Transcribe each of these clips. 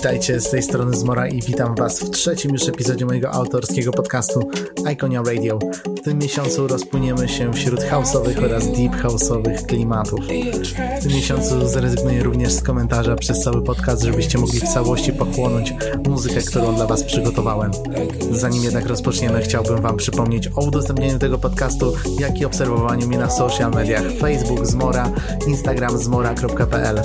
Witajcie, z tej strony Zmora i witam Was w trzecim już epizodzie mojego autorskiego podcastu Iconia Radio. W tym miesiącu rozpłyniemy się wśród house'owych oraz deep house'owych klimatów. W tym miesiącu zrezygnuję również z komentarza przez cały podcast, żebyście mogli w całości pochłonąć muzykę, którą dla Was przygotowałem. Zanim jednak rozpoczniemy, chciałbym Wam przypomnieć o udostępnieniu tego podcastu, jak i obserwowaniu mnie na social mediach Facebook Zmora, Instagram zmora.pl.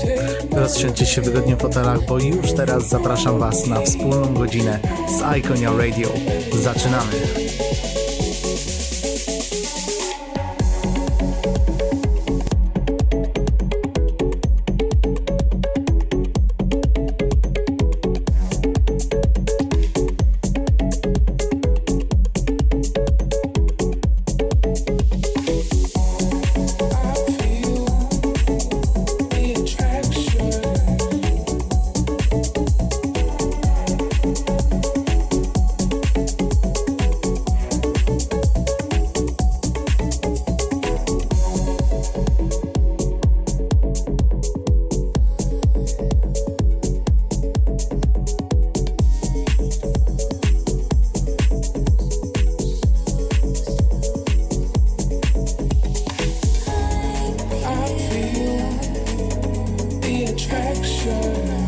Rozsiądźcie się wygodnie w fotelach, bo już teraz zapraszam Was na wspólną godzinę z Iconia Radio. Zaczynamy! Action.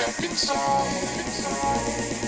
up inside.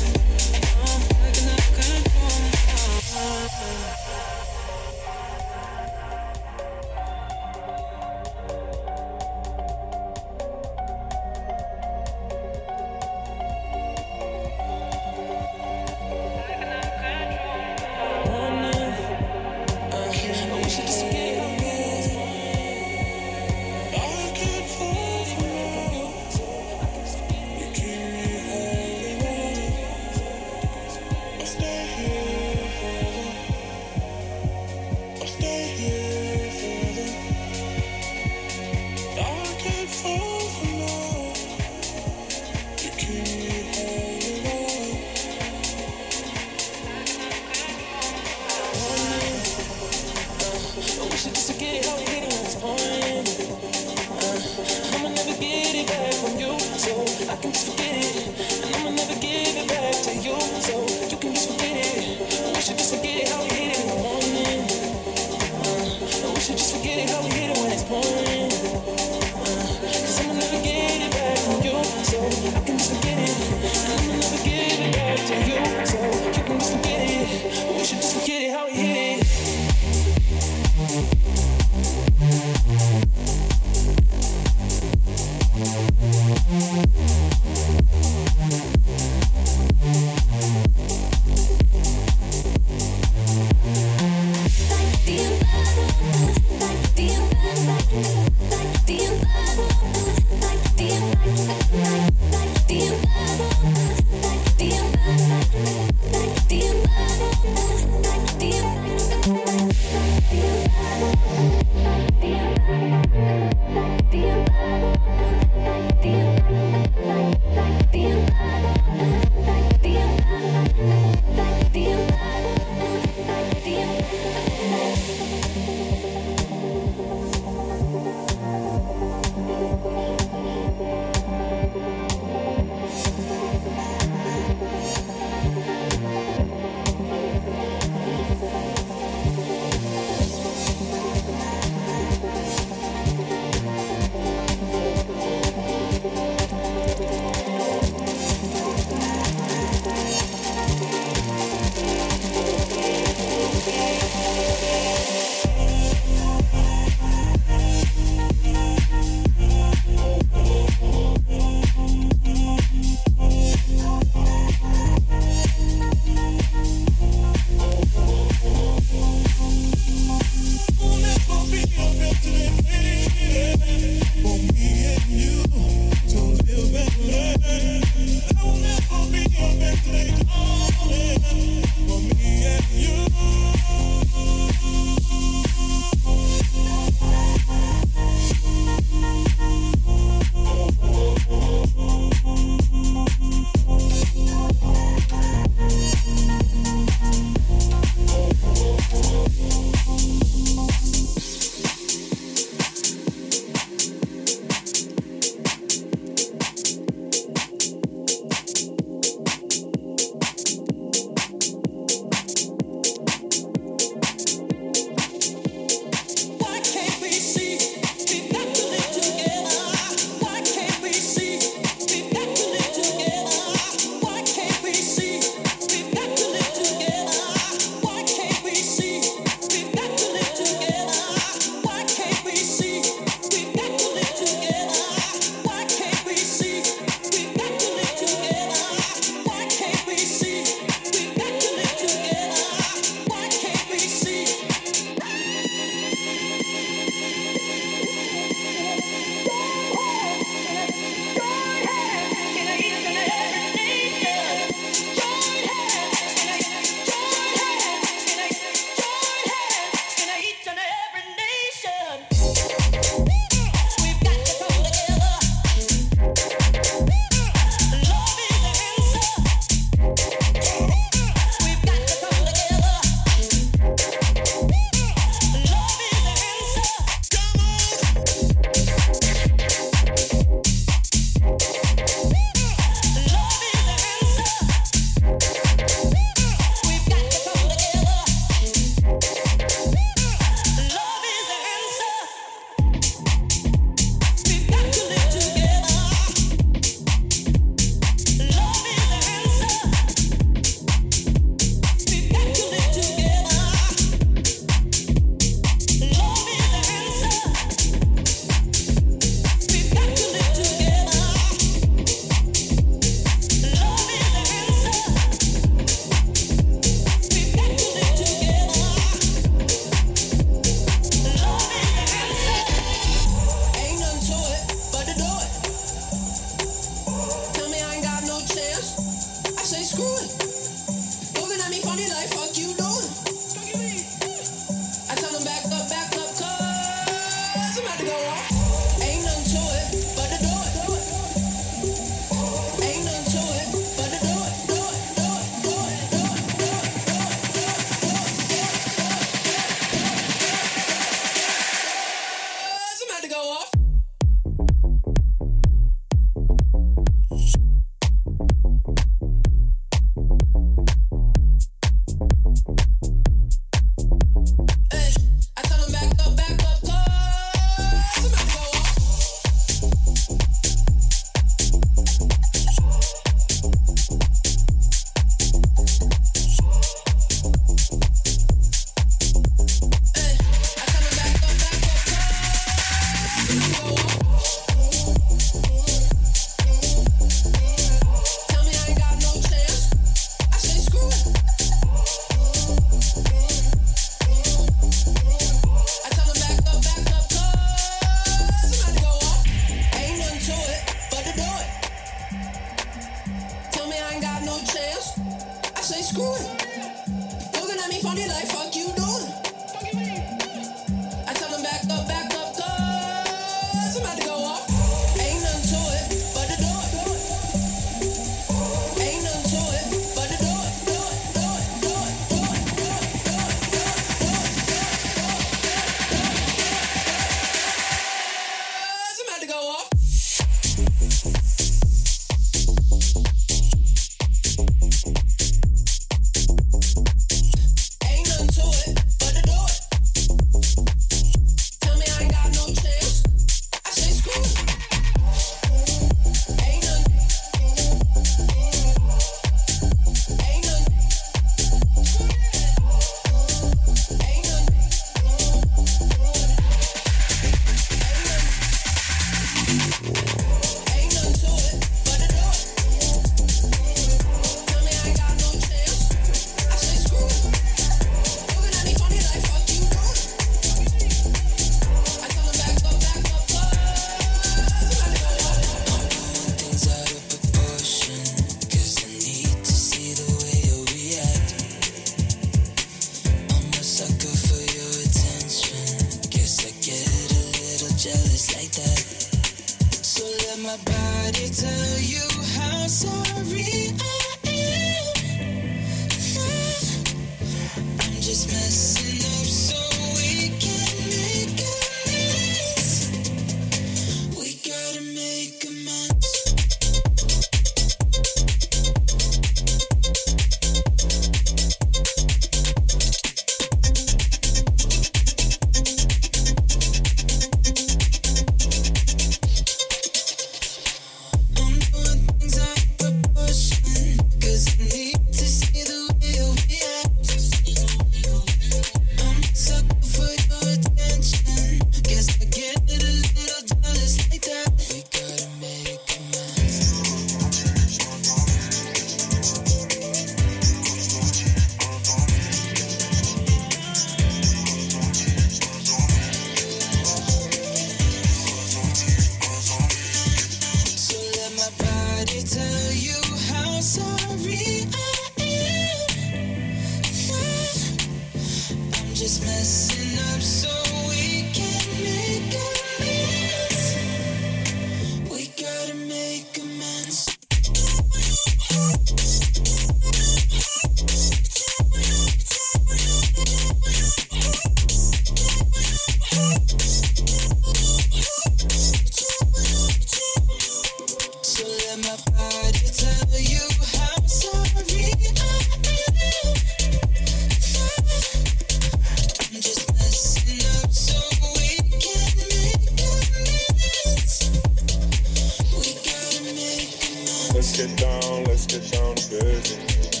get down, let's get down to business.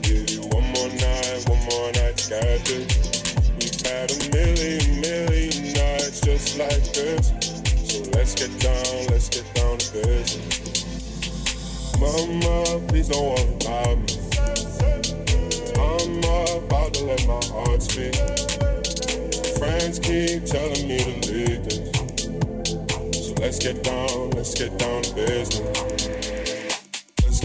Give you one more night, one more night, got this. We've had a million, million nights just like this. So let's get down, let's get down to business. Mama, please don't worry about me. I'm about to let my heart speak. Friends keep telling me to leave this. So let's get down, let's get down to business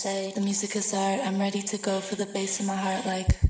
say the music is art. I'm ready to go for the bass in my heart, like.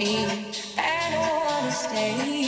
Trzeci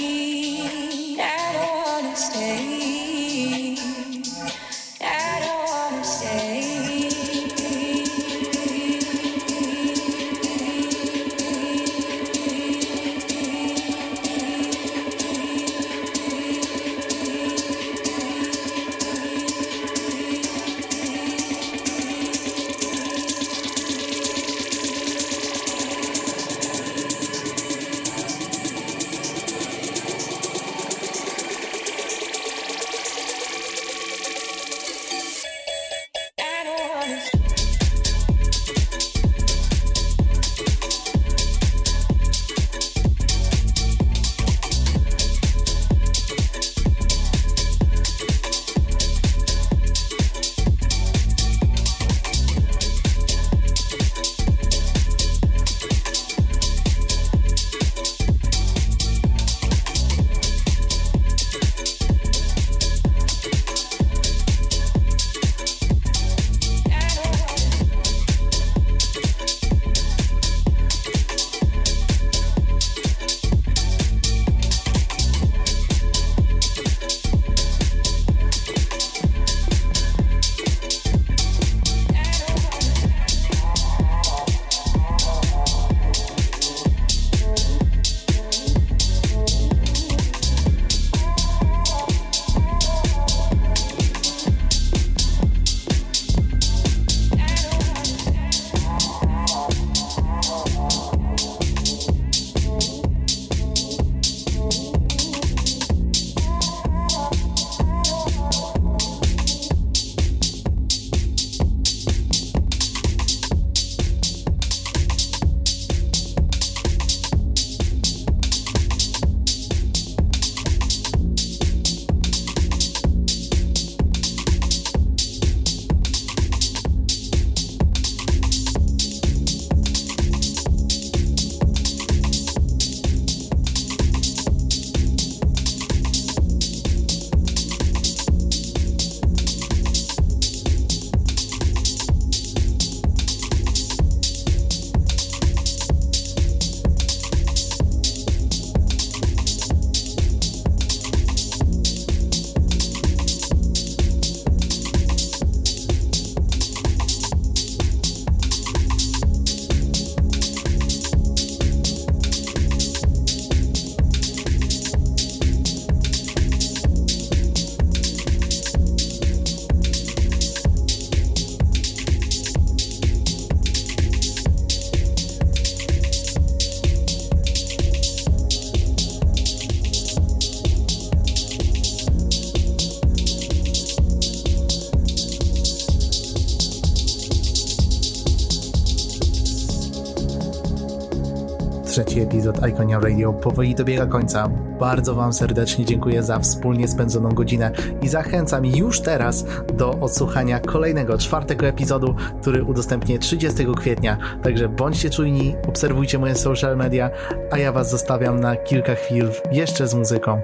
epizod Iconia Radio powoli dobiega końca. Bardzo Wam serdecznie dziękuję za wspólnie spędzoną godzinę i zachęcam już teraz do odsłuchania kolejnego, czwartego epizodu, który udostępnię 30 kwietnia. Także bądźcie czujni, obserwujcie moje social media, a ja Was zostawiam na kilka chwil jeszcze z muzyką.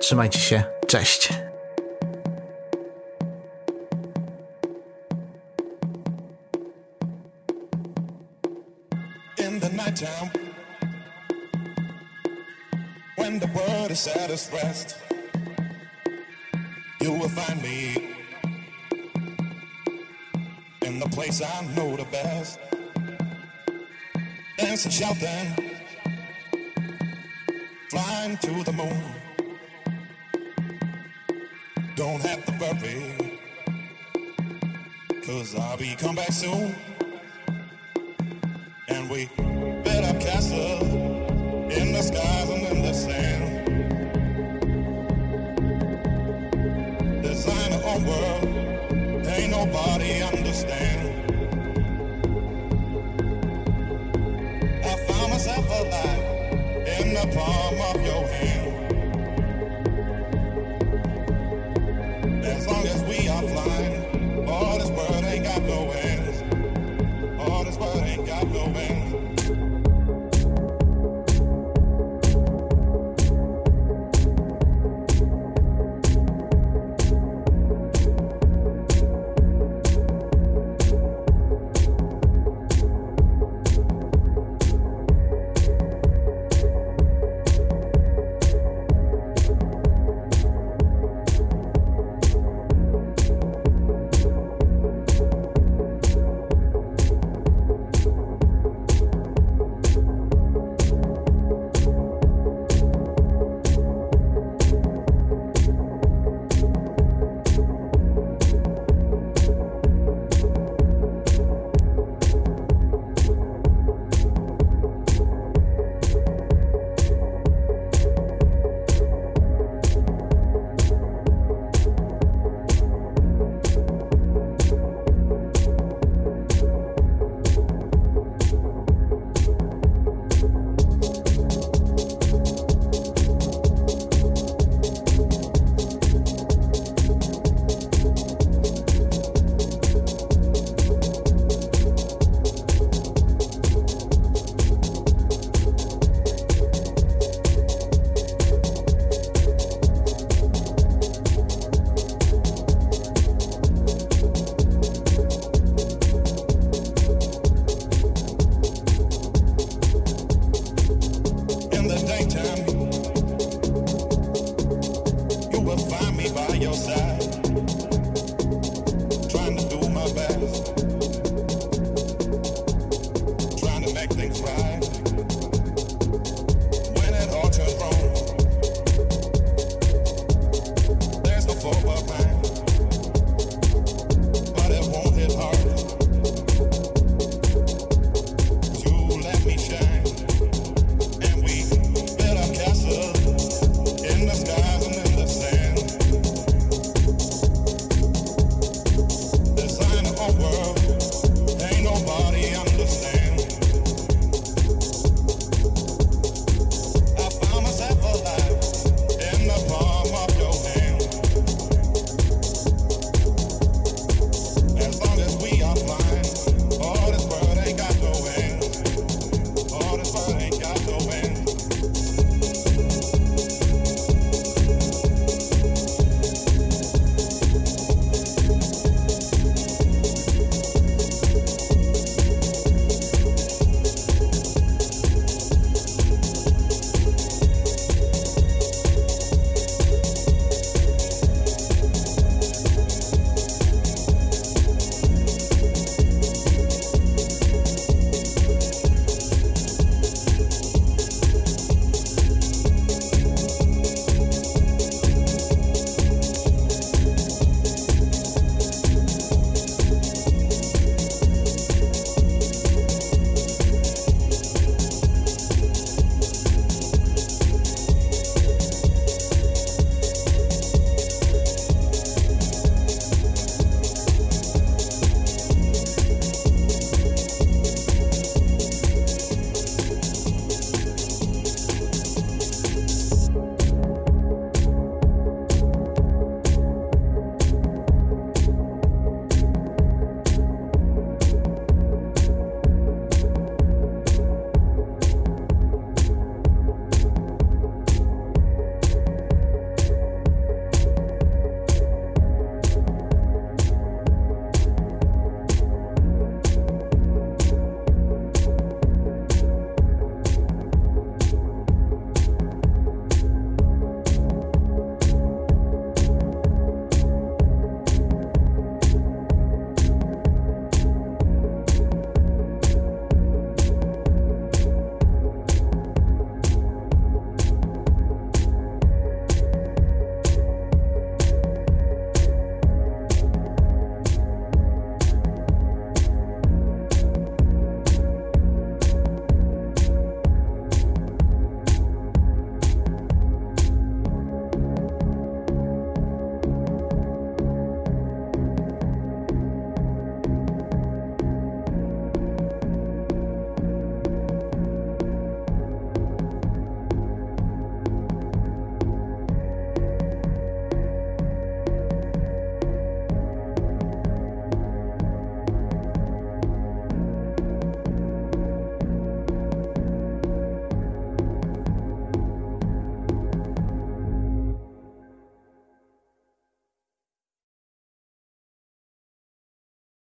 Trzymajcie się, cześć! I know the best. Dancing, shouting, flying to the moon. Don't have to worry, cause I'll be come back soon. And we build up castles in the skies